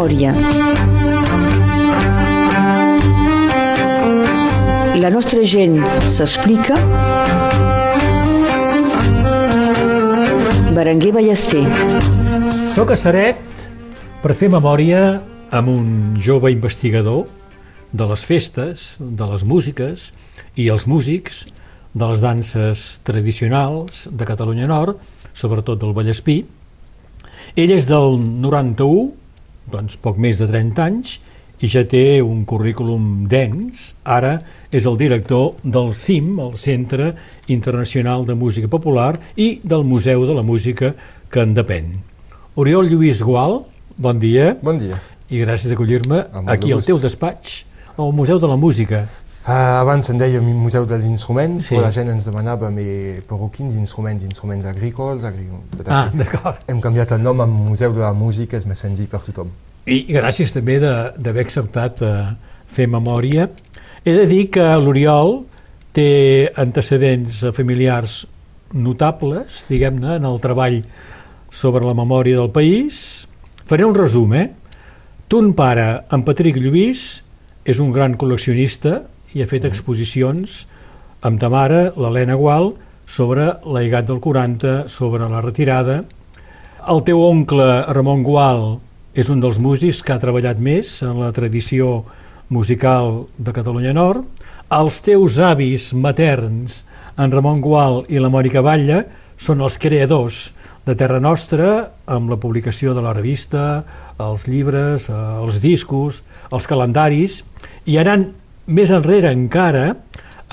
memòria. La nostra gent s'explica. Berenguer Ballester. Soc a Saret per fer memòria amb un jove investigador de les festes, de les músiques i els músics, de les danses tradicionals de Catalunya Nord, sobretot del Vallespí. Ell és del 91, doncs poc més de 30 anys, i ja té un currículum dens. Ara és el director del CIM, el Centre Internacional de Música Popular, i del Museu de la Música que en depèn. Oriol Lluís Gual, bon dia. Bon dia. I gràcies d'acollir-me aquí al teu despatx, al Museu de la Música. Uh, abans en dèiem Museu dels Instruments, sí. però la gent ens demanava però quins instruments, instruments agrícoles... Agrí... Ah, d'acord. Hem canviat el nom a Museu de la Música, és més senzill per tothom. I gràcies també d'haver acceptat eh, fer memòria. He de dir que l'Oriol té antecedents familiars notables, diguem-ne, en el treball sobre la memòria del país. Faré un resum, eh? Ton pare, en Patrick Lluís, és un gran col·leccionista i ha fet exposicions amb ta mare, l'Helena Gual, sobre l'Aigat del 40, sobre la retirada. El teu oncle, Ramon Gual, és un dels músics que ha treballat més en la tradició musical de Catalunya Nord. Els teus avis materns, en Ramon Gual i la Mònica Batlle, són els creadors de Terra Nostra amb la publicació de la revista, els llibres, eh, els discos, els calendaris, i anant més enrere encara,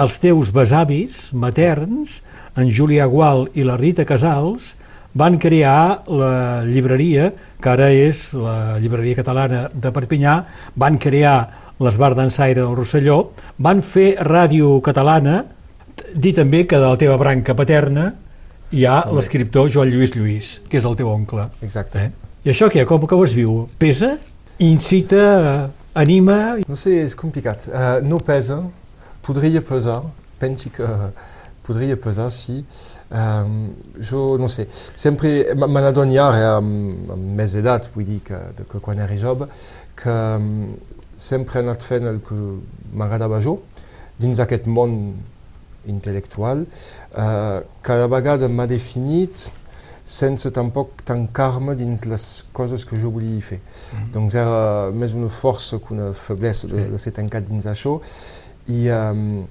els teus besavis materns, en Julià Gual i la Rita Casals, van crear la llibreria, que ara és la llibreria catalana de Perpinyà, van crear l'Esbar d'Ensaire del Rosselló, van fer ràdio catalana, dir també que de la teva branca paterna hi ha l'escriptor Joan Lluís Lluís, que és el teu oncle. Exacte. Eh? I això què? Com que ho es viu? Pesa? Incita? Anima? No sé, és complicat. Uh, no pesa, podria pesar, pensi que podria pesar, sí. Um, jo no sé, sempre me n'adono ara amb, amb més edat, vull dir que, que quan era jove, que um, sempre he anat fent el que m'agradava jo, dins aquest món intel·lectual, uh, cada vegada m'ha definit sense tampoc tancar-me dins les coses que jo volia fer. Mm -hmm. Doncs era més una força que una feblesa de, de ser tancat dins això i um,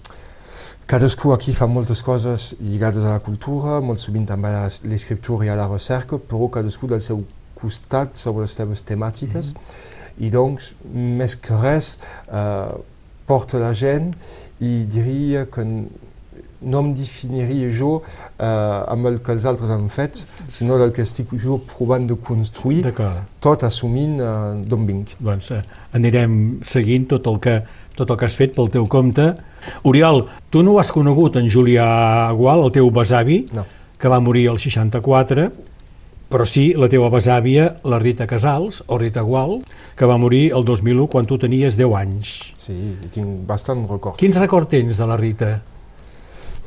Cadascú aquí fa moltes coses lligades a la cultura, molt sovint també a l'escriptura i a la recerca, però cadascú del seu costat sobre les seves temàtiques. Mm -hmm. I doncs, més que res, eh, porta la gent i diria que no em definiria jo eh, amb el que els altres han fet, sinó del que estic jo provant de construir, tot assumint eh, d'on vinc. Doncs eh, anirem seguint tot el que tot el que has fet pel teu compte. Oriol, tu no has conegut en Julià Gual, el teu besavi, no. que va morir el 64, però sí la teva besàvia, la Rita Casals, o Rita Gual, que va morir el 2001 quan tu tenies 10 anys. Sí, tinc bastant record. Quins record tens de la Rita?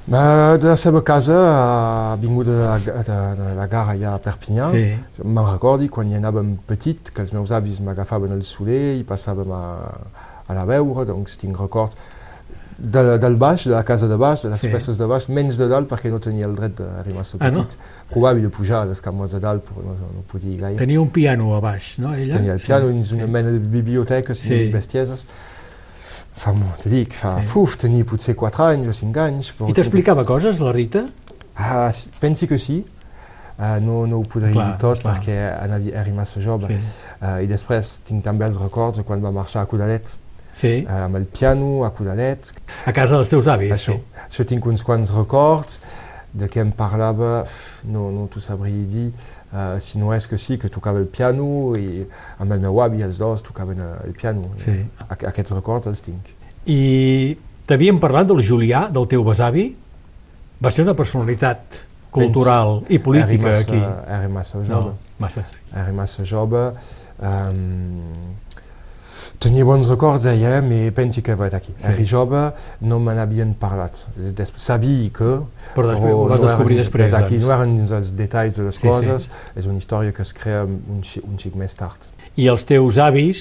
De la seva casa, vinguda de la, de, de la gara ja a Perpinyà, sí. me'n recordi quan hi anàvem petit, que els meus avis m'agafaven al soler i passàvem a, a la veure, doncs tinc records de, del baix, de la casa de baix, de les sí. peces de baix, menys de dalt perquè no tenia el dret d'arribar-se ah, petit. No? Probable de pujar a les cames de dalt, però no, no podia gaire. Tenia un piano a baix, no? Ella? Tenia el piano, sí. una sí. mena de biblioteca, sí. bestieses. Fa, te dic, fa, sí. fuf, tenia potser 4 anys o 5 anys. Però I t'explicava coses, la Rita? Ah, pensi que sí. Uh, no, no ho podria clar, dir tot clar. perquè era massa jove. Sí. Uh, I després tinc també els records de quan va marxar a Codalet sí. Eh, amb el piano, a Codalet. A casa dels teus avis, això, sí. Això tinc uns quants records de què em parlava, no, no t'ho sabria dir, uh, si no és que sí, que tocava el piano i amb el meu avi els dos tocaven el piano. Sí. Aquests records els tinc. I t'havíem parlat del Julià, del teu besavi? Va ser una personalitat cultural i política massa, aquí. Era massa jove. No, massa. Era massa jove. Um, Tenia bons records d'ella, però pensi que va aquí. Sí. Era jove, no me n'havien parlat. Sabia que... Però després ho vas no descobrir després. Aquí doncs. no eren dins els detalls de les sí, coses, sí. és una història que es crea un, un xic més tard. i els teus avis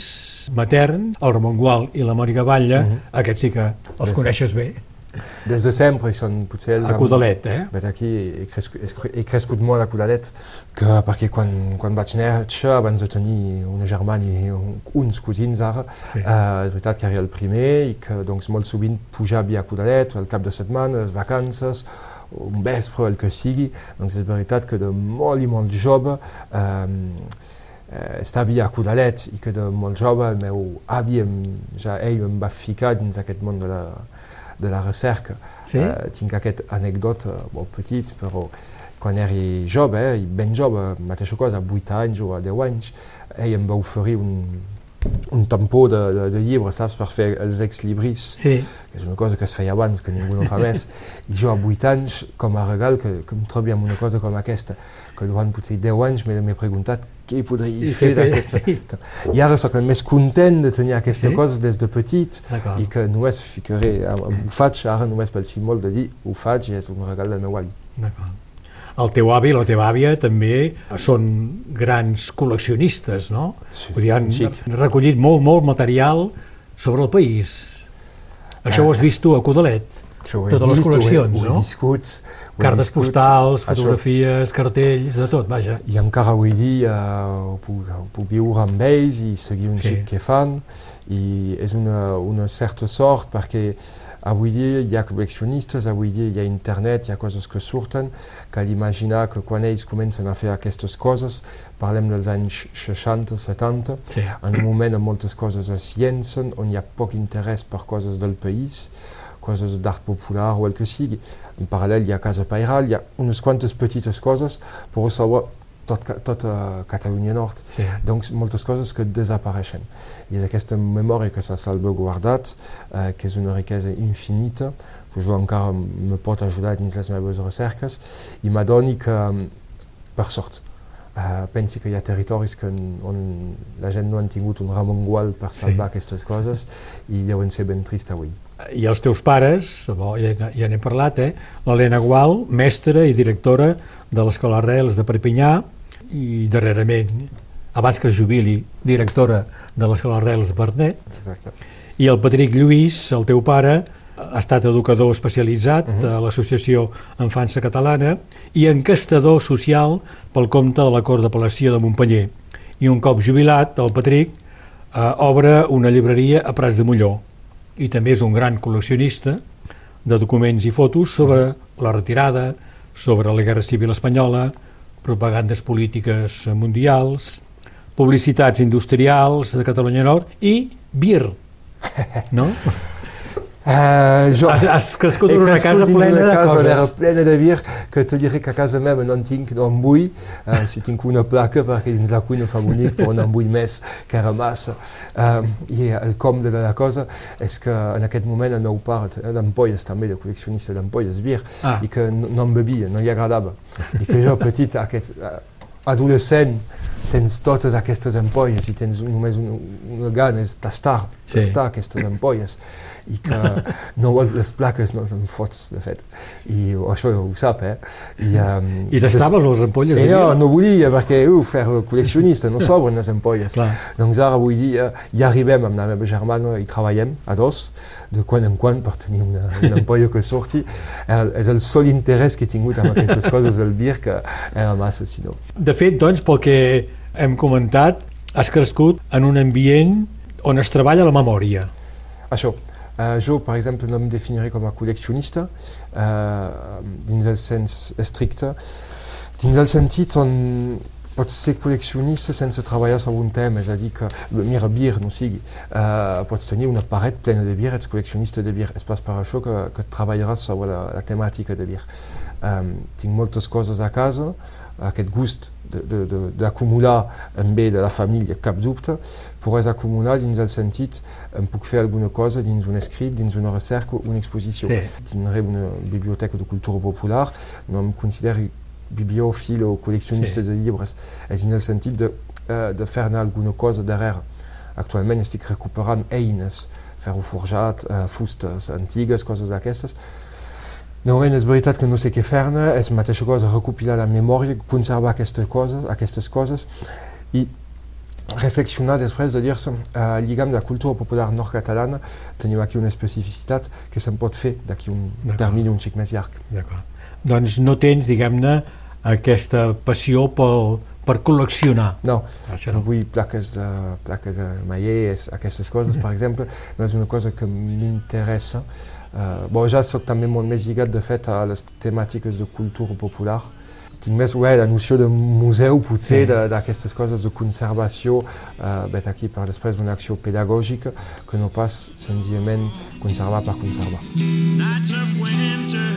materns, el Ramon Gual i la Mònica Batlle, Mhm. aquests sí que els Des- coneixes bé, Des de sempre, són potser els... a amb- Codalet, eh? Vet aquí he crescut, he crescut molt a Codalet, que perquè quan, quan vaig néixer, abans de tenir una germana i un- uns cosins ara, Sí. eh, és veritat que era el primer i que doncs, molt sovint pujava a Codalet, al cap de setmana, les vacances, un vespre, el que sigui, doncs és veritat que de molt i molt jove eh, eh, estava a Codalet i que de molt jove el meu avi, ja ell em va ficar dins aquest món de la, de la recerca. Sí? Eh, tinc aquest anècdota molt petit, però quan era jove, eh, ben jove, mateixa cosa, a 8 anys o a 10 anys, ell em va oferir un, un tampó de, de, de llibre, saps, per fer els ex-libris, Sí, que és una cosa que es feia abans, que ningú no fa més. I jo a 8 anys, com a regal, que, que em trobi amb una cosa com aquesta, que durant potser 10 anys m'he preguntat què podria I fer sí. I ara sóc el més content de tenir aquesta Sí? cosa des de petit, i que només ficaré, em- ho faig ara només pel símbol de dir ho faig i és un regal del meu avi. El teu avi i la teva àvia també són grans col·leccionistes, no? Sí, Vull dir, han xic. recollit molt, molt material sobre el país. Això ho has vist tu a Codalet? Això ho Totes les vist, ho he- col·leccions, ho he no? viscut, ho he Cartes viscut. postals, Això. fotografies, cartells, de tot, vaja. I encara avui dia uh, ho, puc, ho puc viure amb ells i seguir un Sí. xic que fan i és una, una certa sort perquè avui dia hi ha col·leccionistes, avui dia hi ha internet, hi ha coses que surten, cal imaginar que quan ells comencen a fer aquestes coses, parlem dels anys 60, 70, Sí. en un moment on moltes coses es llencen, on hi ha poc interès per coses del país, coses d'art popular o el que sigui. En paral·lel hi ha Casa Pairal, hi ha unes quantes petites coses, però sobre tot, tot uh, Catalunya Nord. sí. Donc moltes coses que desapareixen. I és aquesta memòria que s'ha salvaguardat, eh, que és una riquesa infinita, que jo encara me pot ajudar dins les meves recerques, i m'adoni que, per sort, eh, pensi que hi ha territoris que, on la gent no han tingut un Ramon Gual per salvar Sí. aquestes coses i deuen ser ben trist avui. I els teus pares, bo, ja, ja n'hem parlat, eh? l'Helena Gual, mestra i directora de l'Escola Arrels de Perpinyà i darrerament, abans que es jubili, directora de l'Escola Arrels de Bernet, Exacte. i el Patrick Lluís, el teu pare, ha estat educador especialitzat Mhm. a l'Associació Enfança Catalana i encastador social pel compte de la Cort d'Apel·lació de Montpeller. I un cop jubilat, el Patrick eh, obre una llibreria a Prats de Molló i també és un gran col·leccionista de documents i fotos sobre la retirada, sobre la Guerra Civil Espanyola, propagandes polítiques mundials, publicitats industrials de Catalunya Nord i BIR, no? Eh, jo, Has, has crescut en una casa plena una de casa d'era coses. plena de vir que te diré que a casa meva no en tinc, no en vull. Eh, si tinc una placa perquè dins la cuina fa bonic, però no en vull més, que era massa. Eh, I el com de la cosa és que en aquest moment el meu pare té d'ampolles també, de col·leccionista d'ampolles vir, Ah. i que no, no en bevia, no li agradava. I que jo petit, aquest, eh, adolescent, tens totes aquestes ampolles i tens només una, una gana és tastar, Sí. tastar aquestes ampolles i que no vols les plaques, no te'n fots, de fet. I això ho sap, eh? I, um, I tastaves les ampolles I no, volia, perquè, uf, era col·leccionista, no sobren les ampolles. Clar. Doncs ara avui dia ja arribem amb la meva germana i treballem a dos, de quan en quan per tenir una, una ampolla que surti. El, és el sol interès que he tingut amb aquestes coses del bir que era massa, si no. De fet, doncs, pel que hem comentat, has crescut en un ambient on es treballa la memòria. Això. Uh, jo, per exemple, no em definiré com a col·leccionista, uh, dins el sens estricte, dins el sentit on pots ser col·leccionista sense treballar sobre un tema, és a dir, que, mira, bir, no sigui, uh, pots tenir una paret plena de bir, ets col·leccionista de bir, és pas per això que, que treballaràs sobre la, la temàtica de bir. Um, tinc moltes coses a casa, aquest gust d'acumular en bé de la família, cap dubte, és acumular dins el sentit em puc fer alguna cosa dins un escrit, dins una recerca, una exposició. Sí. Tindré una biblioteca de cultura popular, no em considero bibliòfil o col·leccionista Sí. de llibres, és en el sentit de, uh, de fer-ne alguna cosa darrere. Actualment estic recuperant eines, ferro forjat, uh, fustes antigues, coses d'aquestes, de moment és veritat que no sé què fer-ne, és mateixa cosa recopilar la memòria, conservar aquestes coses, aquestes coses i reflexionar després de dir-se uh, lligam de la cultura popular nord-catalana tenim aquí una especificitat que se'n pot fer d'aquí un termini un xic més llarg. D'acord. Doncs no tens, diguem-ne, aquesta passió pel, per col·leccionar. No, Això no. vull plaques de, plaques de maiers, aquestes coses, per exemple, no és una cosa que m'interessa. Uh, bon, ja soc també molt més lligat, de fet, a les temàtiques de cultura popular. Tinc més ué, la noció de museu, potser, sí. d'aquestes coses de conservació, uh, vet aquí per després una acció pedagògica, que no pas senzillament conservar per conservar. Nights of winter.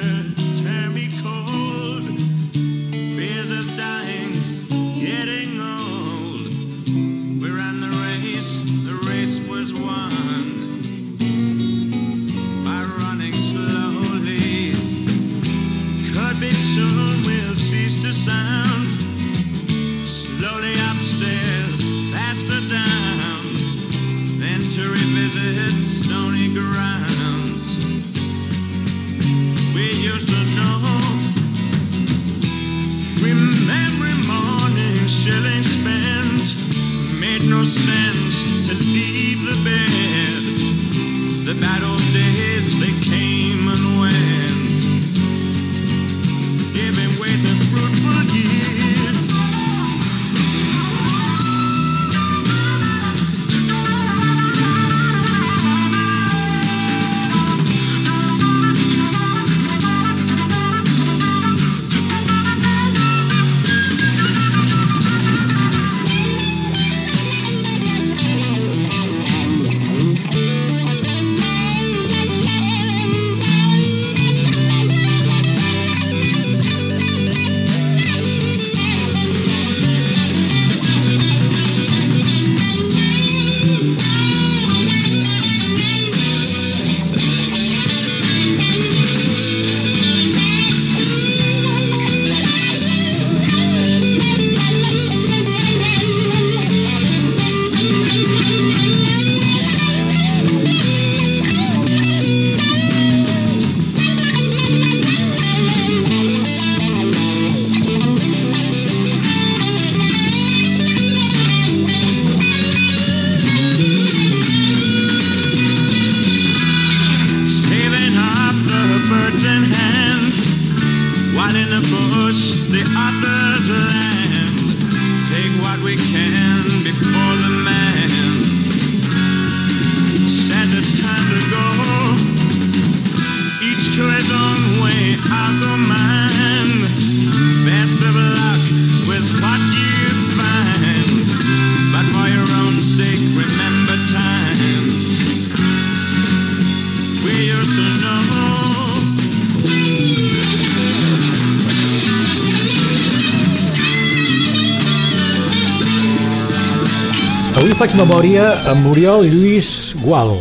Faig memòria amb Oriol Lluís Gual.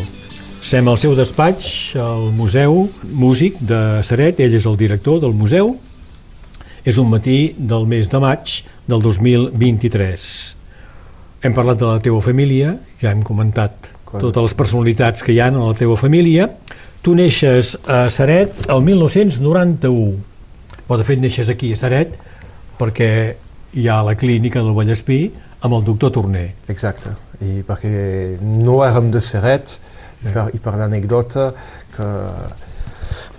Sem al seu despatx, al museu músic de Saret, ell és el director del museu. És un matí del mes de maig del 2023. Hem parlat de la teva família, ja hem comentat Coses. totes les personalitats que hi ha en la teva família. Tu neixes a Saret el 1991, però de fet neixes aquí a Saret perquè hi ha la clínica del Vallespí amb el doctor Torner. Exacte, i perquè no érem de Seret, i per, i per l'anècdota que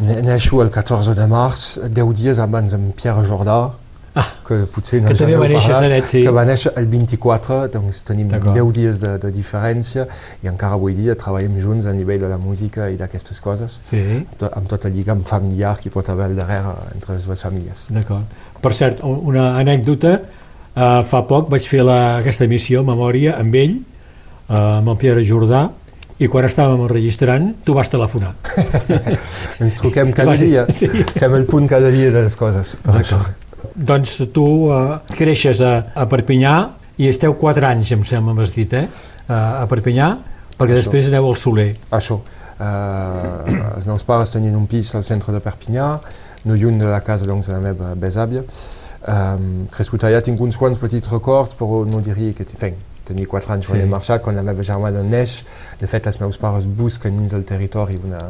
neixo el 14 de març, 10 dies abans en Pierre Jordà, ah, que potser no que també va néixer parlat, sí. que va néixer el 24, doncs tenim 10 dies de, de diferència i encara avui dia treballem junts a nivell de la música i d'aquestes coses, sí. amb tot el lligam familiar que pot haver al darrere entre les dues famílies. D'acord. Per cert, una anècdota, Uh, fa poc vaig fer la, aquesta emissió, Memòria, amb ell, uh, amb el Pierre Jordà, i quan estàvem enregistrant, tu vas telefonar. Ens truquem cada dia, sí. fem el punt cada dia de les coses. Per això. Doncs tu uh, creixes a, a Perpinyà i esteu 4 anys, em sembla, m'has dit, eh? Uh, a Perpinyà, perquè això. després aneu al Soler. Això. Uh, els meus pares tenien un pis al centre de Perpinyà, no lluny de la casa doncs, de la meva besàvia, Um, crescut allà tinc uns quants petits records, no diria que... Enfin, tenia 4 anys quan sí. he marxat, quan la meva germana neix. De fet, els meus pares busquen dins del territori una,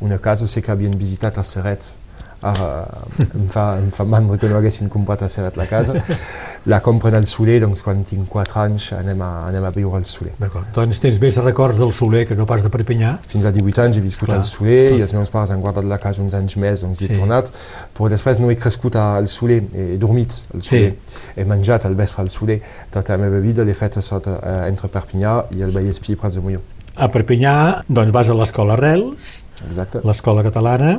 una casa. Sé que havien visitat els Serets ara em fa, em fa mandra que no haguessin comprat a Serret la casa. La compren al Soler, doncs quan tinc 4 anys anem a, anem a viure al Soler. D'acord. Doncs tens més records del Soler que no pas de Perpinyà. Fins a 18 anys he viscut Clar. al Soler i els meus pares han guardat la casa uns anys més, doncs hi he Sí. tornat, però després no he crescut al Soler, he dormit al Soler, he menjat al vespre al Soler, tota la meva vida l'he feta sota, eh, entre Perpinyà i el Vallespí i Prats de Molló. A Perpinyà doncs, vas a l'escola Arrels, Exacte. l'escola catalana,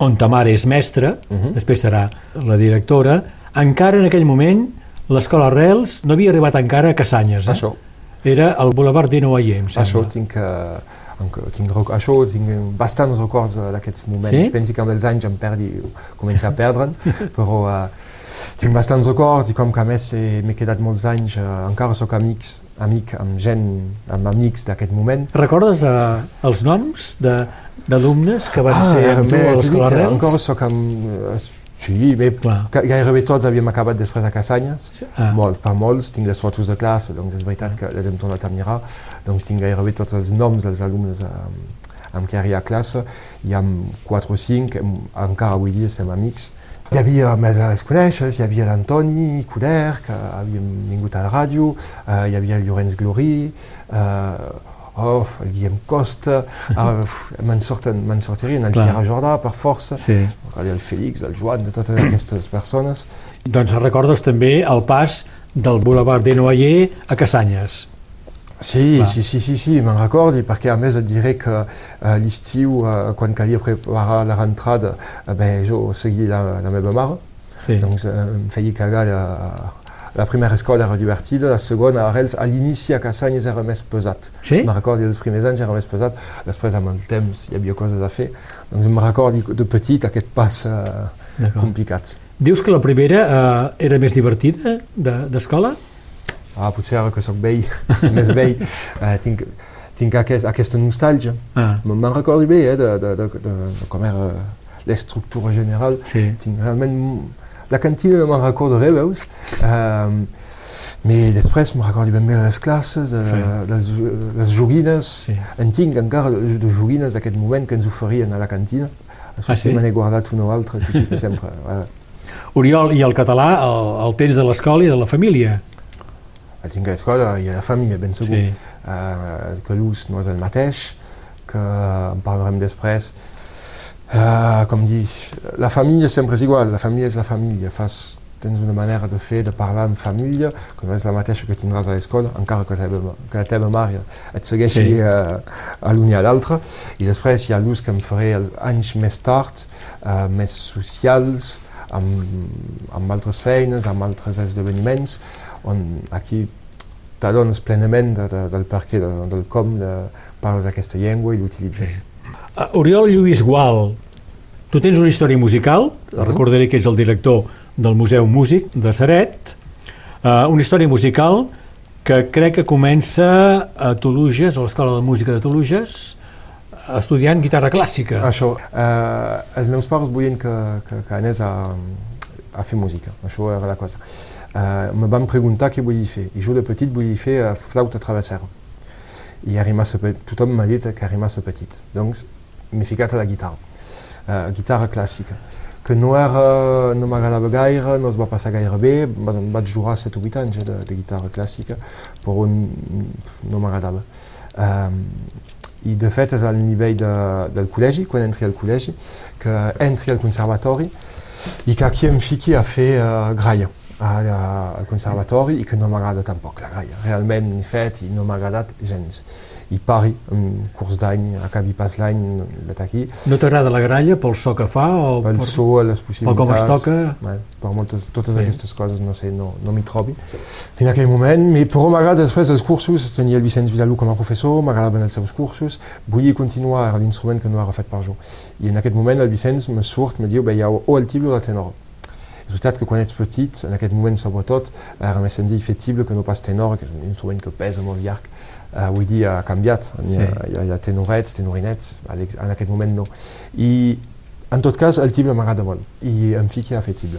on ta mare és mestra, Mhm. després serà la directora. Encara en aquell moment l'escola Arrels no havia arribat encara a Cassanyes. Eh? Això, Era al Boulevard Dinoyer, em sembla. això tinc, enc- tinc, això tinc bastants records eh, d'aquests moments. Sí? Pensi que amb els anys em perdi, començo a perdre'n, però eh, tinc bastants records i com que a més eh, m'he quedat molts anys, eh, encara sóc amics, amic amb gent, amb amics d'aquest moment. Recordes eh, els noms de- d'alumnes que van Ah, ser amb tu a l'escola que Arrels? Encara sóc amb... eh, Sí, bé, Clar. gairebé tots havíem acabat després a Cassanyes. Ah. Molts, per molts, tinc les fotos de classe, doncs és veritat que les hem tornat a mirar, doncs tinc gairebé tots els noms dels alumnes amb, amb qui hi ha a classe, i amb 4 o 5, em- encara avui dia som amics. Hi havia, més els coneixes, hi havia l'Antoni Cuder, que havíem vingut a la ràdio, eh, hi havia el Llorenç Glorí, eh, oh, el Guillem Costa, uf, me'n sortirien, el Clar. Pierre Jordà, per força, Sí. el Félix, el Joan, de totes aquestes persones. Doncs recordes també el pas del Boulevard Dinoyer a Cassanyes. Sí, Clar. sí, sí, sí, sí, me'n recordi, perquè a més et diré que eh, l'estiu, eh, quan calia preparar la rentrada, eh, bé, jo seguia la, la meva mare, Sí. doncs eh, em feia cagar la, la primera escola era divertida, la segona, a Arrels, a l'inici a Cassanyes era més pesat. Sí? Me'n recordi, els primers anys era més pesat, després amb el temps hi havia coses a fer, doncs em recordi de petit aquest pas eh, complicat. Dius que la primera eh, era més divertida de- d'escola? Ah, potser ara que sóc vell, més vell, eh, tinc, tinc aquest, aquesta nostàlgia. Ah, Me'n recordo bé eh, de, de, de, de, de com era l'estructura general. sí. Tinc realment... La cantina no me'n recordo res, veus? Um, mais després me'n recordo ben bé les classes, de, Sí. les, les joguines. sí. En tinc encara de, joguines d'aquest moment que ens oferien a la cantina. Ah, sí, me n'he guardat una o altra, sí, sí, sempre. Eh, Oriol, i el català el, el tens de l'escola i de la família? A l'escola i a la família, ben segur. Sí. eh, que l'ús no és el mateix, que en parlarem després. Eh, com dir, la família sempre és igual, la família és la família, fas, tens una manera de fer, de parlar en família, que no és la mateixa que tindràs a l'escola, encara que, la teva, que la teva mare et segueixi Sí. sí. a, l'un i a l'altre, i després hi ha l'ús que em faré els anys més tard, eh, més socials, amb, amb altres feines, amb altres esdeveniments, on aquí t'adones plenament de, de, del perquè, de, del com de, parles aquesta llengua i l'utilitzes. Uh, Oriol Lluís Gual, tu tens una història musical, Mhm. recordaré que ets el director del Museu Músic de Saret, uh, una història musical que crec que comença a Toluges, a l'Escola de Música de Toluges, estudiant guitarra clàssica. Això, eh, els meus pares volien que, que, que anés a, a fer música, això era la cosa. Eh, me van preguntar què volia fer, i jo de petit volia fer eh, flauta travessera. I arribar massa pe- tothom m'ha dit que arribar massa petit. Doncs m'he ficat a la guitarra, eh, guitarra clàssica, que no, era, no m'agradava gaire, no es va passar gaire bé, va- vaig durar 7 o 8 anys eh, de, de guitarra clàssica, però no m'agradava. Um, i de fet és al nivell de, del col·legi, quan entri al col·legi, que entri al conservatori i que aquí em fiqui a fer uh, graia a, a, al conservatori i que no m'agrada tampoc la graia. Realment n'he fet i no m'ha agradat gens. I pari, un curs d'any, acabi pas l'any d'aquí, No t'agrada la gralla pel so que fa o pel per, so, les possibilitats... com es toca? Bé, per moltes, totes Sí. aquestes coses, no sé, no, no m'hi trobi. En aquell moment, mais però m'agrada després els cursos, tenia el Vicenç Vidalú com a professor, m'agradaven els seus cursos, volia continuar, l'instrument que no era fet per jo. I en aquest moment el Vicenç me surt, me diu, bé, hi ha o el tible o el tenor. Que quan ets petit, en aquest moment sobretot, era més senzill fer tible que no pas tenor, que és un instrument que pesa molt llarg. Uh, avui dia ha canviat, hi ha, Sí. hi ha, hi ha tenorets, tenorinets, a en aquest moment no. I en tot cas, el tible m'agrada molt, i em fiqui a fer tible.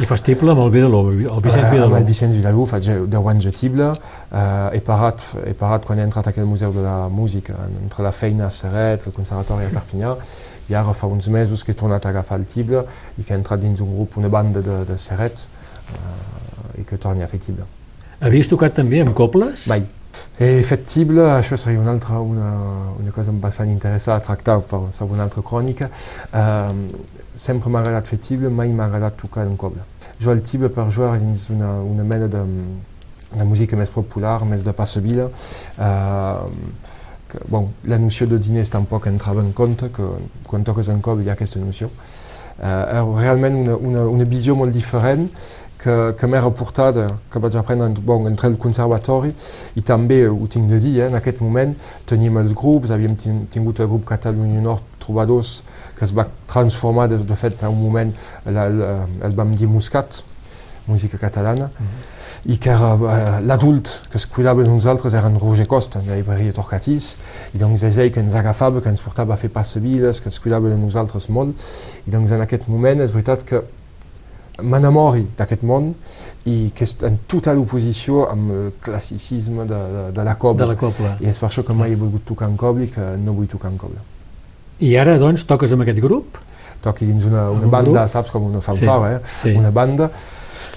I fas tible amb el Vidaló, el Vicenç Eh, amb Vidaló. el Vicenç Vidalú faig 10 anys de tible, eh, he, parat, he parat quan he entrat aquí al Museu de la Música, entre la feina a Serret, el Conservatori a Perpinyà, i ara fa uns mesos que he tornat a agafar el tible i que he entrat dins un grup, una banda de, de serret eh, i que torni a fer tible. Havies tocat també amb cobles? Mai. He fet tible, això seria una altra una, una cosa bastant interessant a tractar per sobre una altra crònica. Eh, sempre m'ha agradat fer tible, mai m'ha agradat tocar en coble. Jo el tible per jugar dins una, una mena de, de música més popular, més de passavila. Eh, que, bon, la noció de diners tampoc entrava en compte, que quan toques en coble hi ha aquesta noció. Eh, realment una, una, una visió molt diferent que, que m'he reportat, que vaig aprendre bon, entre el conservatori i també ho tinc de dir, eh, en aquest moment teníem els grups, havíem tingut el grup Catalunya Nord Trobadors que es va transformar de, de fet en un moment el, el, el vam dir Muscat, música catalana, mm -hmm i que uh, l'adult que es cuidava de nosaltres era en Roger Costa, de la llibreria Torcatís, i doncs és ell que ens agafava, que ens portava a fer passavides, que es cuidava de nosaltres molt, i doncs en aquest moment és veritat que m'enamori d'aquest món i que és en total oposició amb el classicisme de, de, de la cobla. De la cobla. I és per això que mai he volgut tocar en cobla i que no vull tocar en cobla. I ara, doncs, toques amb aquest grup? Toqui dins una, una banda, grup? saps, com una fanfara, sí, eh? Sí. Una banda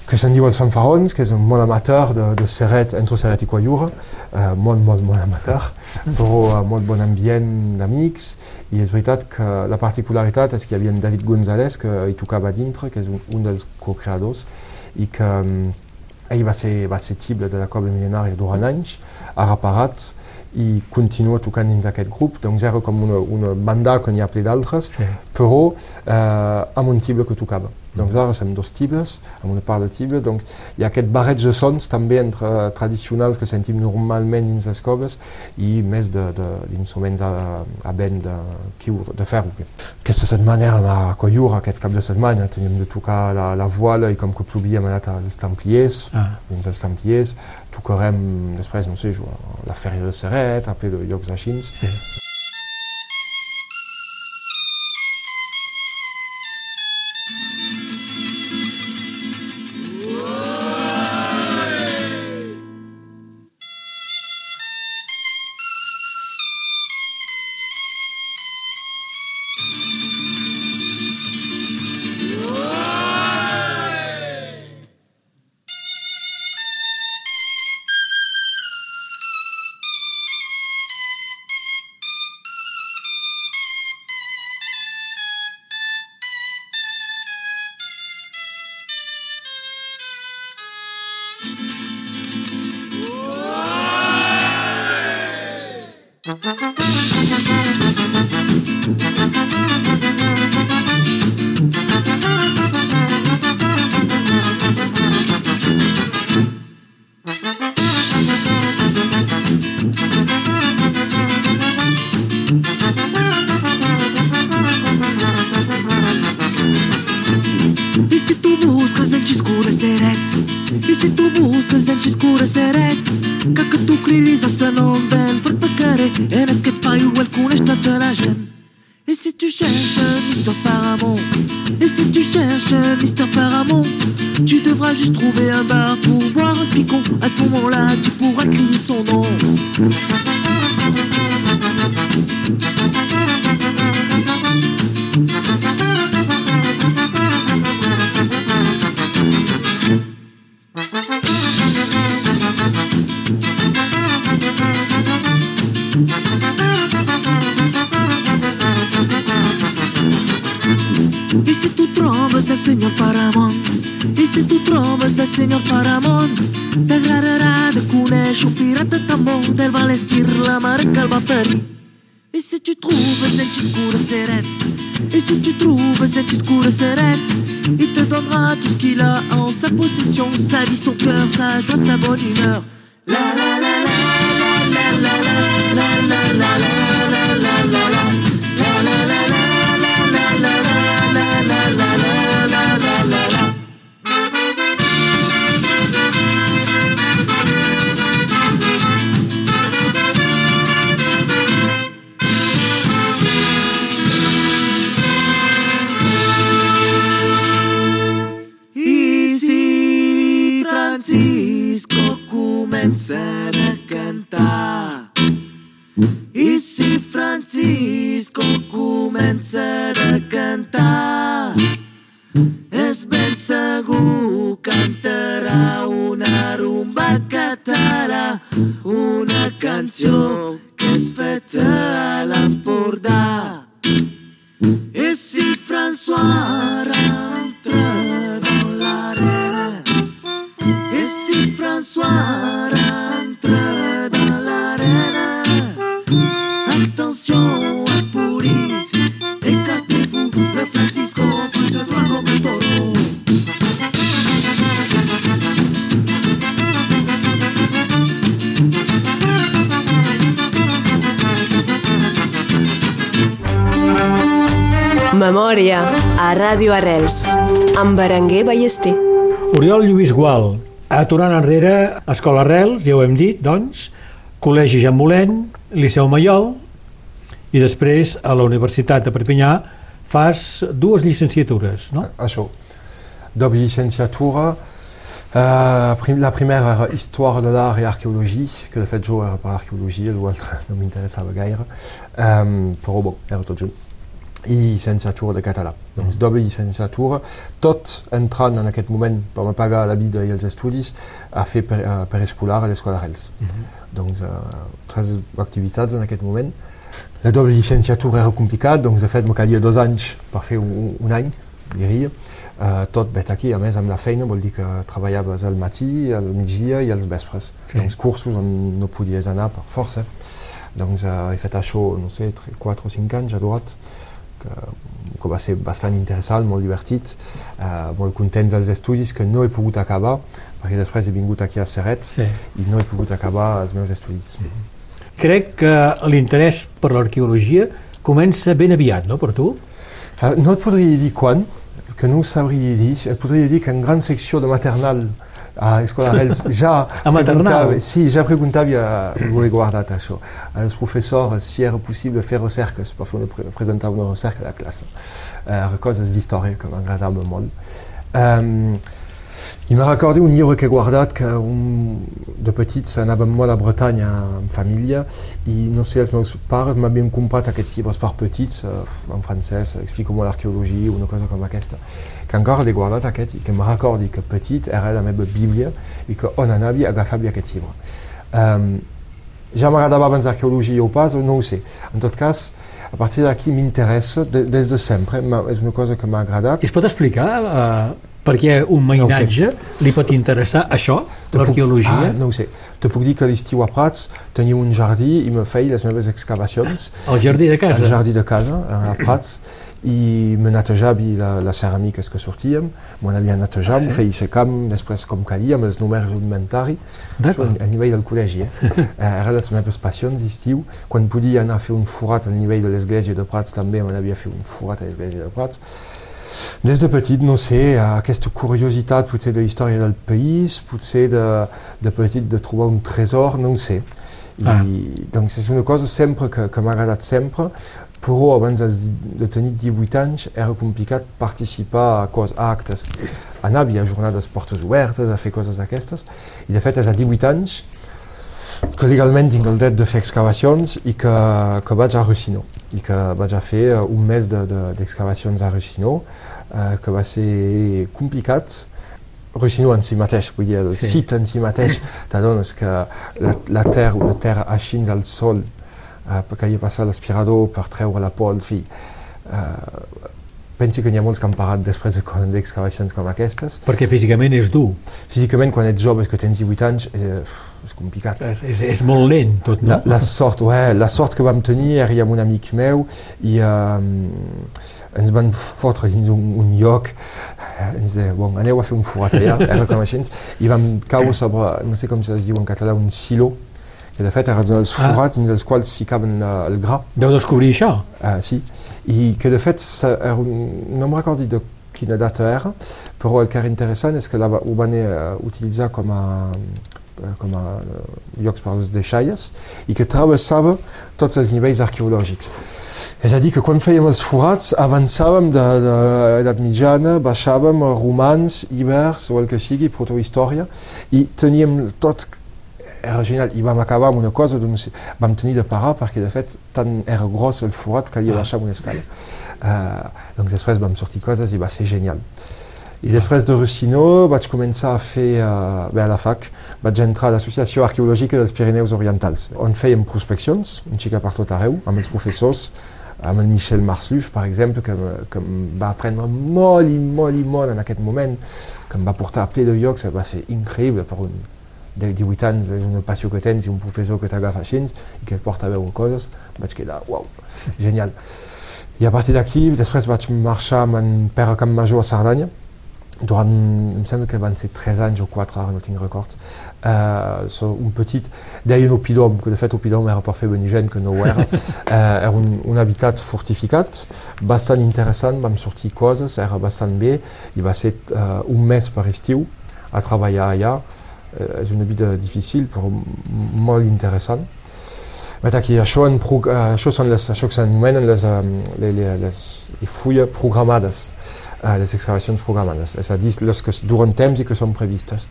que se'n diu els fanfarons, que és un molt amateur de, de Serret, entre Serret i Coiura, eh, molt, molt, molt amateur, però uh, molt bon ambient d'amics, i és veritat que la particularitat és que hi havia David González, que hi tocava dintre, que és un, un dels co-creadors, i que um, ell va ser, va ser tible de la Cobla Mil·lenària durant anys, ha reparat, i continua tocant dins aquest grup, doncs era com una, una banda que n'hi ha ple d'altres, sí. però eh, amb un tible que tocava. Doncs ara som dos tibles, amb una part de tible, doncs hi ha aquest barreig de sons també entre tradicionals que sentim normalment dins les coves i més d'instruments a, a vent de, de ferro. Aquesta setmana érem a Coiura, aquest cap de setmana, teníem de tocar la, la voile i com que plovia hem anat als Templiers, ah. dins els Templiers, tocarem després, no sé, la Fèria de Serret, a ple de llocs així. Sí. Juste trouver un bar pour boire un picon. À ce moment-là, tu pourras crier son nom. Trembles, ça Seigneur Paramount I si tu trobes el senyor Paramont, t'agradarà de conèixer un pirata tan bon del va l'estir la que el va ferir. I si tu trouves en xiscura seret, et si tu trouves en xiscura seret, il te donnera tout ce qu'il a en sa possession, sa vie, son cœur, sa joie, sa bonne humeur. and. Memòria a Ràdio Arrels amb Berenguer Ballester. Oriol Lluís Gual, a tornant enrere, Escola Arrels, ja ho hem dit, doncs, Col·legi Jean Molent, Liceu Maiol, i després a la Universitat de Perpinyà fas dues llicenciatures, no? Això. Doble llicenciatura. Uh, prim, la primera era Histoire de l'art i Arqueologia, que de fet jo era per Arqueologia, l'altre no m'interessava gaire, um, però bon, era tot junt. I llicenciatura de català. Doncs doble llicenciatura, tot entrant en aquest moment per pagar la vida i els estudis a fer per, uh, perescolar a l'Escola Rels. Doncs uh, tres activitats en aquest moment. La doble llicenciatura era complicat, doncs de fet me calia dos anys per fer un, un any, diria. Uh, tot vet aquí, a més amb la feina vol dir que treballaves al matí, al migdia i als vespres. Sí. Doncs cursos on no podies anar per força. Doncs uh, he fet això, no sé, 3, 4 o 5 anys a Durat, que, que va ser bastant interessant, molt divertit, uh, molt contents dels estudis que no he pogut acabar, perquè després he vingut aquí a Serret Sí. i no he pogut acabar els meus estudis. Crec que l'interès per l'arqueologia comença ben aviat, no, per tu? Uh, no et podria dir quan, que no ho sabria dir. Et podria dir que en gran secció de maternal a Escola Rels ja A maternal? preguntava- Sí, ja preguntava, ho he guardat això, als professors si era possible fer recerques per fer una, pre presentar una recerca a la classe. Uh, coses d'història que m'agradaven molt. Um, i me recordo un llibre que he guardat que un, de petits anàvem molt a Bretanya en família i no sé, els meus pares m'havien comprat aquests llibres per petits eh, en francès, explico molt l'arqueologia una cosa com aquesta que encara l'he guardat aquests i que me recordi que petit era la meva bíblia i que on anava agafava aquests llibres um, ja m'agradava abans l'arqueologia o pas, no ho sé en tot cas, a partir d'aquí m'interessa de, des de sempre, m'ha- és una cosa que m'ha agradat es pot explicar uh, per què un mainatge li pot interessar això, Te puc- l'arqueologia? Ah, no ho sé. Te puc dir que l'estiu a Prats tenia un jardí i me feia les meves excavacions Al jardí de casa? al jardí de casa, a Prats, i me netejava la, les ceràmiques que sortíem, m'ho anava a netejar, Ah, feia secam, després com calia, amb els números alimentaris, això D'acord. a nivell del col·legi. Eh? Eh, era les meves passions d'estiu, quan podia anar a fer un forat al nivell de l'església de Prats, també m'anava a fer un forat a l'església de Prats, des de petit, no sé, aquesta curiositat potser de la història del país, potser de, de petit de trobar un tresor, no ho sé. I, Ah. doncs és una cosa sempre que, que m'ha agradat sempre, però abans de tenir 18 anys era complicat participar a, cos, a actes. Anar a jornades portes obertes, a fer coses d'aquestes, i de fet és a 18 anys que legalment tinc el dret de fer excavacions i que, que vaig a Russinó i que vaig a fer eh, un mes de- de- d'excavacions de, a Russinó eh, que va ser complicat Russinó en si mateix, vull dir, el Sí. sit en si mateix t'adones que la, la terra, una terra així al sol eh, per calia passar l'aspirador per treure la pols, en fi eh, penso que n'hi ha molts que han parat després de- d'excavacions com aquestes Perquè físicament és dur, físicament quan ets jove que tens 18 anys eh, és complicat és, és, és molt lent tot, no? La, la, sort, ouais, la sort que vam tenir era amb un amic meu i um, ens van fotre dins un, un lloc ens deia, bon, aneu a fer un forat allà, era com així, i vam caure sobre, no sé com es diu en català, un silo, que de fet eren els Ah. forats dins els quals ficaven uh, el gra, Deu descobrir això. uh, sí, i que de fet era un, no me'n recordo de quina data era, però el que era interessant és que la, ho van uh, utilitzar com a eh, com a eh, llocs per les deixalles i que travessava tots els nivells arqueològics. És a dir, que quan fèiem els forats avançàvem de, de l'edat mitjana, baixàvem romans, ibers o el que sigui, protohistòria, i teníem tot era genial, i vam acabar amb una cosa, doncs vam tenir de parar perquè de fet tant era gros el forat que calia Ah. baixar una escala. Uh, doncs després vam sortir coses i va ser genial. I després de Rossino vaig començar a fer, uh, bé, a la fac, vaig entrar a l'Associació Arqueològica dels Pirineus Orientals, on fèiem prospeccions, un xica per tot arreu, amb els professors, amb el Michel Marsluf, per exemple, que em va aprendre molt i molt i molt en aquest moment, em va portar a ple de llocs, va ser increïble per un de 18 anys, és una passió que tens i un professor que t'agafa així i que et porta a veure coses, vaig quedar, uau, genial. I a partir d'aquí, després vaig marxar amb en Pere Campmajor a Cerdanya, durant, em sembla que van ser 3 anys o 4, ara no tinc records, uh, so, un petit, deien Opidom, que de era venir gent que no ho era, uh, era un, un habitat fortificat, bastant interessant, vam sortir coses, era bastant bé, i va ser uh, un mes per estiu a treballar allà, uh, és una vida difícil però molt interessant. Bet aquí, això, en pro, uh, això són les, això que s'anomenen les, um, les, les, les, les fulles programades, les excavacions programades, és a dir, les que duren temps i que són previstes.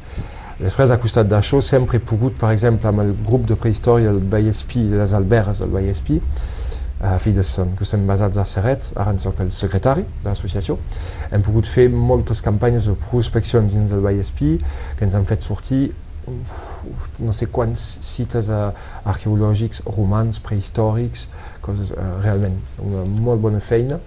Després, a costat d'això, sempre he pogut, per exemple, amb el grup de prehistòria del Vallespí, de les albergues del uh, filles que són basats a Serret, ara en soc el secretari de l'associació, hem pogut fer moltes campanyes de prospeccions dins del Vallespí que ens han sortir no sé quants cites uh, arqueològics romans, prehistòrics, coses, uh, realment una molt bona feina.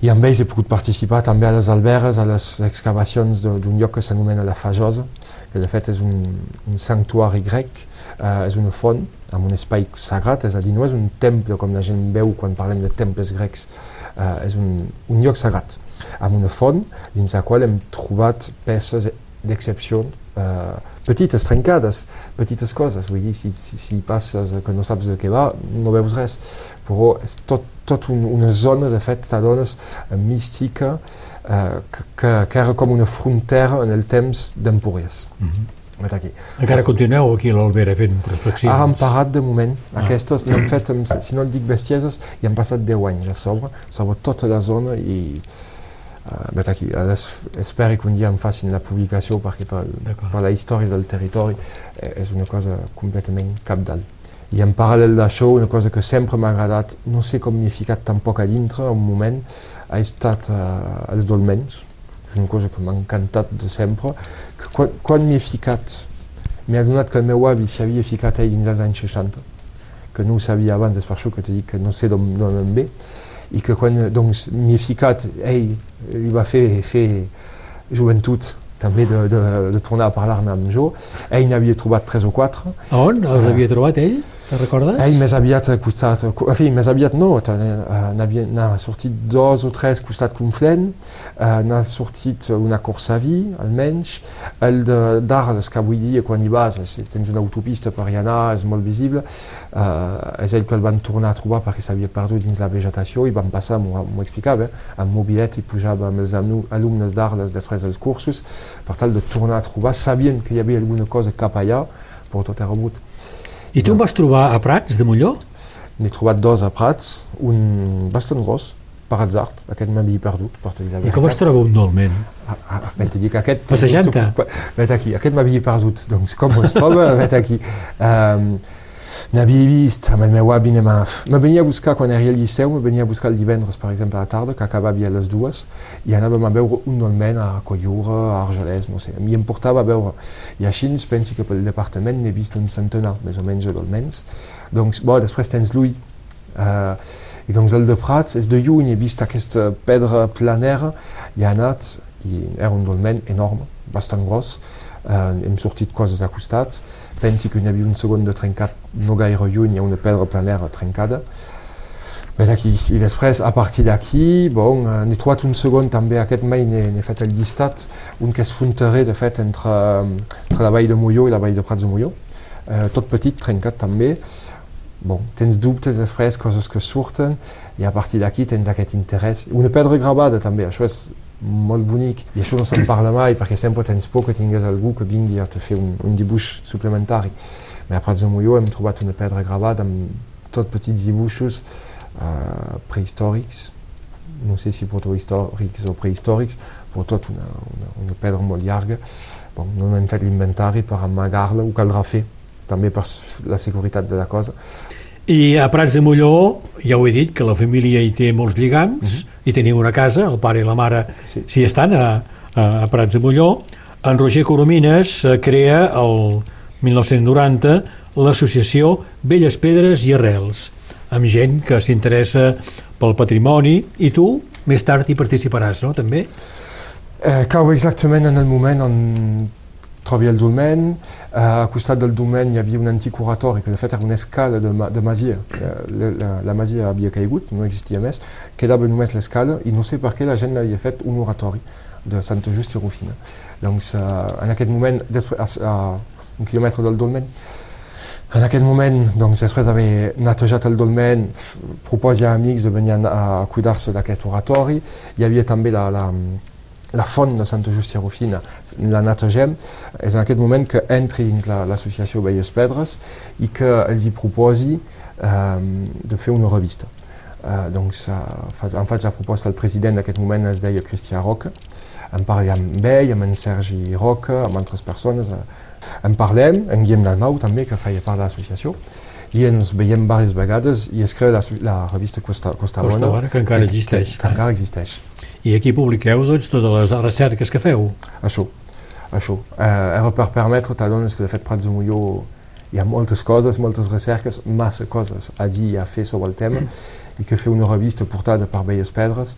I amb ells he pogut participar també a les albergues, a les excavacions d'un lloc que s'anomena la Fajosa, que de fet és un, un sanctuari grec, uh, és una font amb un espai sagrat, és a dir, no és un temple com la gent veu quan parlem de temples grecs, uh, és un, un lloc sagrat, amb una font dins la qual hem trobat peces d'excepció, uh, petites, trencades, petites coses. Vull dir, si, si, si passes que no saps de què va, no veus res. Però és tot, tot un, una zona, de fet, t'adones mística, uh, que, que, que era com una frontera en el temps d'Empúries. Mm -hmm. Aquí. Encara continueu aquí a l'Albera fent prospeccions? Ara hem parat de moment. Ah. Aquestes n'hem fet, si no et dic bestieses, i han passat 10 anys a sobre, sobre tota la zona i Uh, aquí, espero que un dia em facin la publicació perquè per, per la història del territori eh, és una cosa completament capdalt. I en paral·lel d'això, una cosa que sempre m'ha agradat, no sé com m'hi he ficat tampoc a dintre, un moment, ha estat uh, els dolmens. És una cosa que m'ha encantat de sempre, que quan, quan m'hi he ficat, m'he adonat que el meu avi s'havia ficat ahir dins dels anys 60, que no ho sabia abans, és per això que t'he dit que no sé d'on em ve, i que quan doncs, m'hi he ficat, ell li va fer, fer joventut també de, de, de tornar a parlar-ne amb jo. Ell n'havia trobat tres o quatre. A on els havia trobat ell? Te'n recordes? Ell més aviat costat, en fi, més aviat no, n'ha sortit dos o tres costat Conflent, uh, n'ha sortit una Corsaví, almenys, el d'Arles, que avui dia quan hi vas, si tens una autopista per hi anar, és molt visible, uh, és ell que el van tornar a trobar perquè s'havia perdut dins la vegetació i van passar, m'ho explicava, eh? amb mobilet i pujava amb els alumnes d'Arles després dels cursos, per tal de tornar a trobar, sabien que hi havia alguna cosa cap allà, però tot era mut. I tu em vas trobar a Prats de Molló? N'he trobat dos a Prats, un bastant gros, per atzar, aquest m'havia perdut. Per dir la I com es troba un dolmen? Ah, ah, dir que aquest... Passejant-te? Vet aquí, aquest m'havia perdut, doncs com es troba, vet aquí. Um, N'havia vist amb el meu avi, me venia a buscar quan era al Liceu, me venia a buscar el divendres, per exemple, a la tarda, que acabava a les dues, i anàvem a veure un dolmen a Collura, a Argelès, no sé, i em portava a. I així ens pensi que pel departament n'he vist un centenar, més o menys, de dolmens. Doncs, bo, després tens l'ull. Uh, I doncs el de Prats és de lluny, he vist aquesta pedra planera, i ha anat, i era un dolmen enorme, bastant gros, hem sortit coses a costats, pensi que n'hi havia un segon de trencat no gaire lluny, ha una pedra planera trencada. Aquí, I després, a partir d'aquí, bon, n'he trobat un segon també, aquest mai n'he fet el llistat, un que fronterer, de fet, entre, entre la vall de Molló i la vall de Prats de Molló. Eh, tot petit, trencat també. Bon, tens dubtes després, coses que surten, i a partir d'aquí tens aquest interès. Una pedra gravada també, això és molt bonic, i això no se'n parla mai perquè sempre tens por que tingués algú que vingui a te fer un, un dibuix suplementari. Mais a Prats de Molló hem trobat una pedra gravada amb tot petits dibuixos uh, prehistòrics, no sé si protohistòrics o prehistòrics, però tot una, una, una pedra molt llarga. Bon, no hem fet l'inventari per amagar-la, ho caldrà fer, també per la seguretat de la cosa. I a Prats de Molló, ja ho he dit, que la família hi té molts lligams, i teniu una casa, el pare i la mare Sí. s'hi estan a, a, a Prats de Molló. En Roger Coromines eh, crea el 1990 l'associació Belles Pedres i Arrels, amb gent que s'interessa pel patrimoni, i tu més tard hi participaràs, no?, també? Eh, cau exactament en el moment on trobi el dolmen. Eh, a costat del un antic oratori, que de fet era una escala de, de masia. Eh, la, la, la masia havia no existia més, quedava només l'escala i no sé per què la un de Santa Just i Rufina. Doncs eh, en aquest moment, després, a, un dolmen, moment, doncs, el dolmen, a amics de venir a, a cuidar-se d'aquest oratori. Hi havia també la font de Santa Justia Rufina, la netegem. És en aquest moment que entri dins la- l'associació Velles Pedres i que els hi proposi eh, de fer una revista. Eh, doncs, eh, em faig la proposta al president d'aquest moment, es deia Cristià Roca, en parlem amb ell, amb en Sergi Roca, amb altres persones, eh, en parlem, en Guillem Dalmau també, que feia part de l'associació, i ens veiem diverses vegades i es crea la, la revista Costa, Costa, Costa Bona, Bona, que encara existeix. Que, que encara existeix. I aquí publiqueu doncs, totes les recerques que feu. Això, això. Eh, era per permetre, t'adones que de fet Prats de Molló hi ha moltes coses, moltes recerques, massa coses a dir i a fer sobre el tema i que fer una revista portada per Belles Pedres.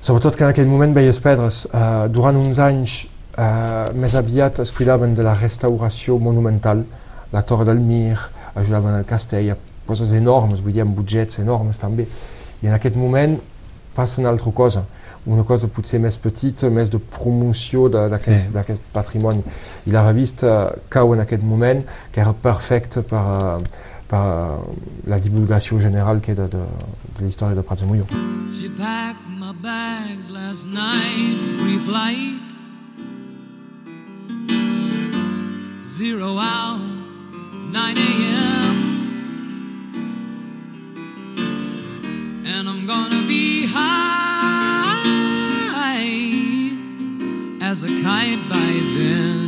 Sobretot que en aquell moment Belles Pedres, eh, durant uns anys eh, més aviat es cuidaven de la restauració monumental, la Torre del Mir, ajudaven al castell, a coses enormes, vull dir, amb budgets enormes també. I en aquest moment passa una altra cosa, una cosa potser més petita, més de promoció de- d'aquest Sí. d'aquest patrimoni. I la revista cau en aquest moment, que era perfecta per, eh, per eh, la divulgació general que de, de, de la història de Prats de Molló. She packed my bags last night, pre-flight. Zero hour, 9 a.m. And I'm gonna be high as a kite by then.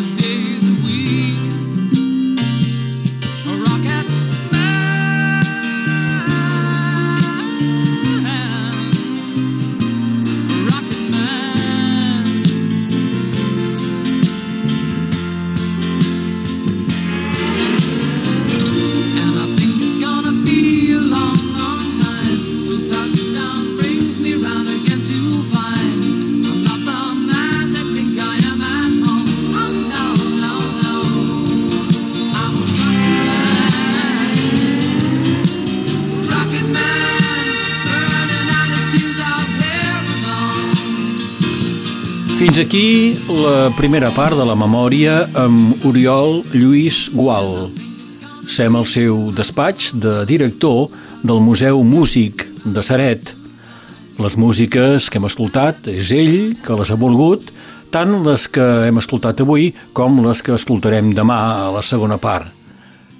day. Aquí la primera part de la memòria amb Oriol Lluís Gual. Sem al seu despatx de director del Museu Músic de Saret. Les músiques que hem escoltat és ell que les ha volgut, tant les que hem escoltat avui com les que escoltarem demà a la segona part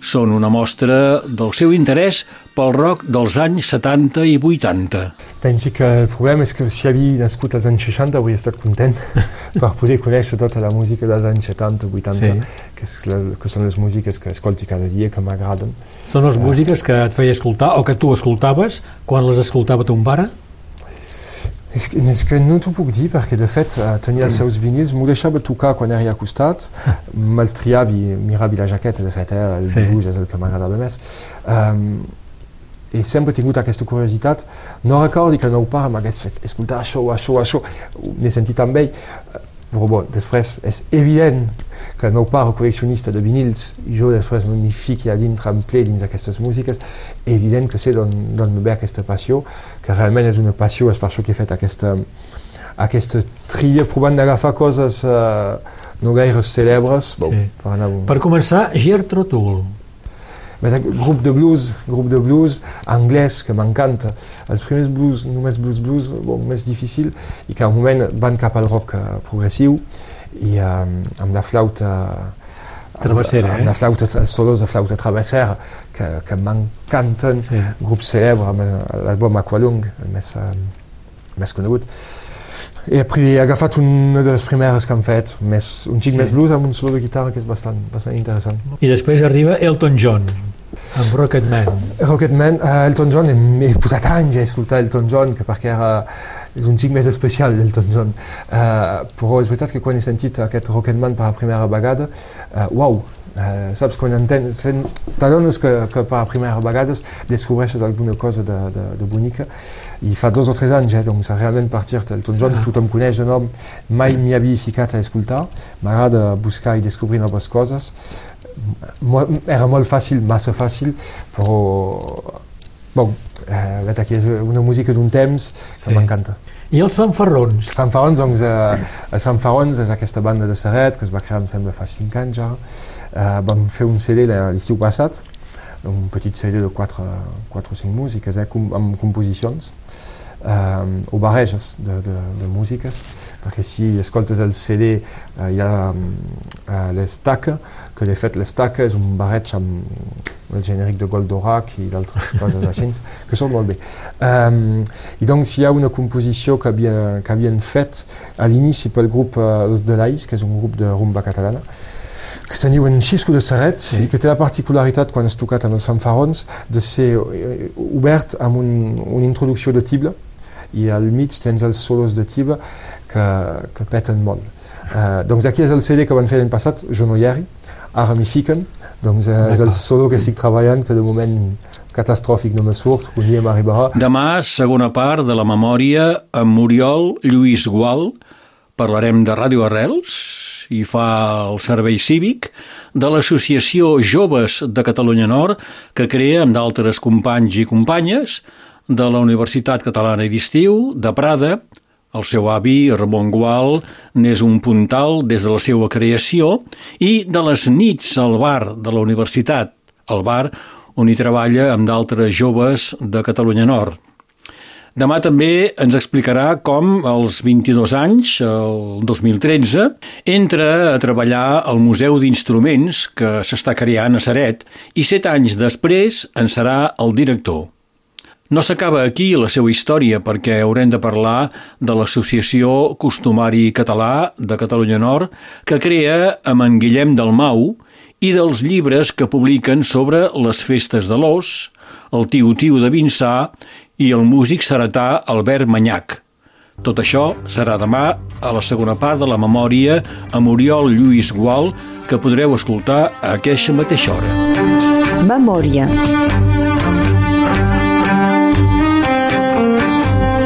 són una mostra del seu interès pel rock dels anys 70 i 80. Pensi que el problema és que si havia nascut als anys 60 hauria estat content per poder conèixer tota la música dels anys 70 80, sí. que, és la, que són les músiques que escolti cada dia, que m'agraden. Són les músiques que et feia escoltar o que tu escoltaves quan les escoltava ton pare? És que, és que de uh, tenia els seus vinils, m'ho deixava tocar quan era acostat, me'ls triava i mirava la jaqueta, de fet, eh, el sí. dibuix és el que m'agradava més. Um, i sempre he tingut aquesta curiositat. No recordi que el meu pare m'hagués fet escoltar això, això, això, n'he sentit amb ell, bon, després és evident que meu pare col·leccionista de vinils, jo després m'hi fiqui a dintre en ple dins d'aquestes músiques, evident que sé d'on me ve aquesta passió, que realment és una passió, és per això que he fet aquesta, aquesta tria provant d'agafar coses uh, no gaire cèlebres. Bon, sí. per, anar... per començar, Gertro Tull. Grup de blues, grup de blues anglès que m'encanta. Els primers blues, només blues blues, bon, més difícil, i que al moment van cap al rock uh, progressiu, i um, amb la flauta travessera, amb, amb eh? la flauta, els solos de flauta travessera que, que m'encanten, sí. grup cèlebre amb l'àlbum Aqualung, el més, uh, més conegut. I he agafat una de les primeres que han fet, més, un xic sí. més blues amb un solo de guitarra que és bastant, bastant interessant. I després arriba Elton John, amb Rocketman. Rocketman, uh, Elton John, he, posat anys a escoltar Elton John, que perquè era és un xic més especial l'Elton John. Uh, però és veritat que quan he sentit aquest Rocketman per la primera vegada uh, uau, uh, saps quan entens t'adones que, que per primera vegada descobreixes alguna cosa de, de, de bonica i fa dos o tres anys eh, doncs realment partir. d'Elton John ah. tothom coneix de nom mai m'hi havia ficat a escoltar m'agrada buscar i descobrir noves coses era molt fàcil, massa fàcil però bon, eh, aquí és una música d'un temps que sí. m'encanta. I els fanfarrons? Fanfarrons, doncs, eh, els fanfarrons és aquesta banda de Serret que es va crear, em sembla, fa 5 anys ja. Eh, vam fer un CD l'estiu passat, un petit CD de 4, 4 o 5 músiques, eh, com, amb composicions eh, o barreges de, de, de músiques, perquè si escoltes el CD eh, hi ha eh, l'estaca, que de fet l'estaca és un barreig amb el genèric de Goldorak i d'altres coses així, que són molt bé. Um, I doncs hi ha una composició que, havia, que havien fet a l'inici pel grup uh, de l'AIS, que és un grup de rumba catalana, que se'n diuen Xisco de Serret sí. i que té la particularitat, quan has tocat amb els fanfarons, de ser obert amb un, una introducció de tible, i al mig tens els solos de tiba que, que peten molt. Uh, doncs aquí és el CD que van fer l'any passat, jo no hi eri, ara m'hi fiquen, doncs uh, és el solo que estic treballant, que de moment catastròfic no me surt, un dia m'arribarà. Demà, segona part de la memòria amb Oriol Lluís Gual, parlarem de Ràdio Arrels i fa el servei cívic, de l'Associació Joves de Catalunya Nord, que crea amb d'altres companys i companyes de la Universitat Catalana d'Estiu, de Prada, el seu avi, Ramon Gual, n'és un puntal des de la seva creació i de les nits al bar de la universitat, el bar on hi treballa amb d'altres joves de Catalunya Nord. Demà també ens explicarà com als 22 anys, el 2013, entra a treballar al Museu d'Instruments que s'està creant a Saret i set anys després en serà el director. No s'acaba aquí la seva història perquè haurem de parlar de l'Associació Costumari Català de Catalunya Nord que crea amb en Guillem Dalmau i dels llibres que publiquen sobre les festes de l'os, el tiu-tiu de Vinçà i el músic seretà Albert Manyac. Tot això serà demà a la segona part de la memòria amb Oriol Lluís Gual que podreu escoltar a aquesta mateixa hora. Memòria.